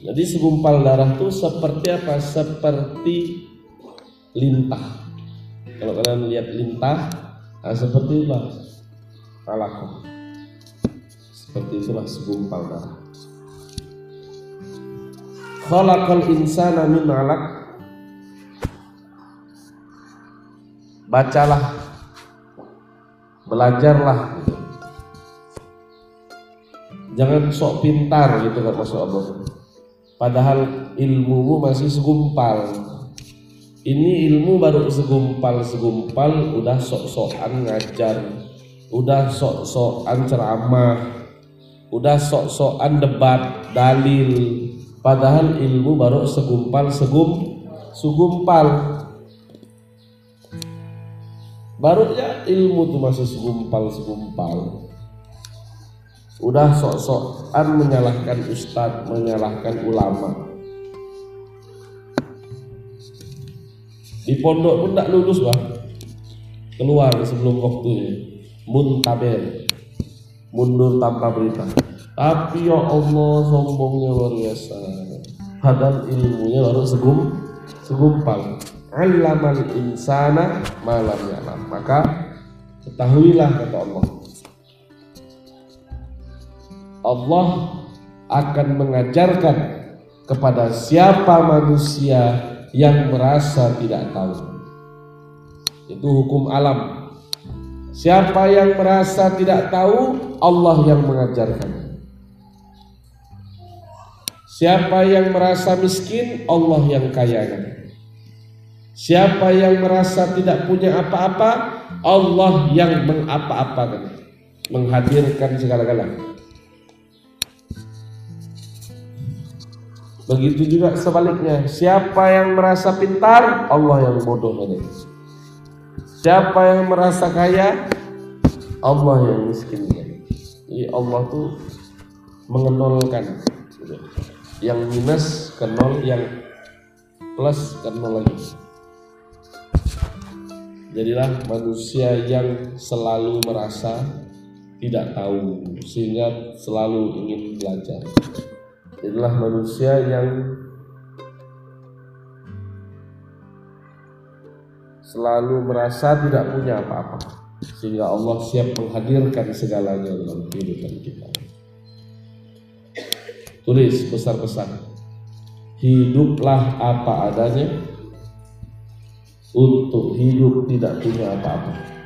Jadi segumpal darah itu seperti apa? Seperti lintah. Kalau kalian lihat lintah, nah seperti itulah talakom. Seperti itulah segumpal darah. Khalaqal insana min 'alaq. Bacalah. Belajarlah. Jangan sok pintar gitu kan masuk Allah. Padahal ilmumu masih segumpal. Ini ilmu baru segumpal-segumpal udah sok-sokan ngajar, udah sok-sokan ceramah, udah sok-sokan debat, dalil. Padahal ilmu baru segumpal segum segumpal. Baru ya ilmu tuh masih segumpal segumpal. Udah sok-sokan menyalahkan ustadz, menyalahkan ulama. Di pondok pun tak lulus bah. Keluar sebelum waktunya. Muntaber. Mundur tanpa berita. Tapi ya Allah sombongnya luar biasa. Padahal ilmunya baru segum segumpal. Allamal insana malam. Maka ketahuilah kata Allah. Allah akan mengajarkan kepada siapa manusia yang merasa tidak tahu. Itu hukum alam. Siapa yang merasa tidak tahu, Allah yang mengajarkan. Siapa yang merasa miskin, Allah yang kayakan. Siapa yang merasa tidak punya apa-apa, Allah yang mengapa-apakan, menghadirkan segala-galanya. Begitu juga sebaliknya, siapa yang merasa pintar, Allah yang bodoh tadi. Siapa yang merasa kaya, Allah yang miskin. Jadi Allah tuh mengenolkan. Yang minus ke nol, yang plus ke nol lagi. Jadilah manusia yang selalu merasa tidak tahu sehingga selalu ingin belajar. Jadilah manusia yang selalu merasa tidak punya apa-apa sehingga Allah siap menghadirkan segalanya dalam kehidupan kita. Tulis besar-besar. Hiduplah apa adanya untuk hidup tidak punya apa-apa.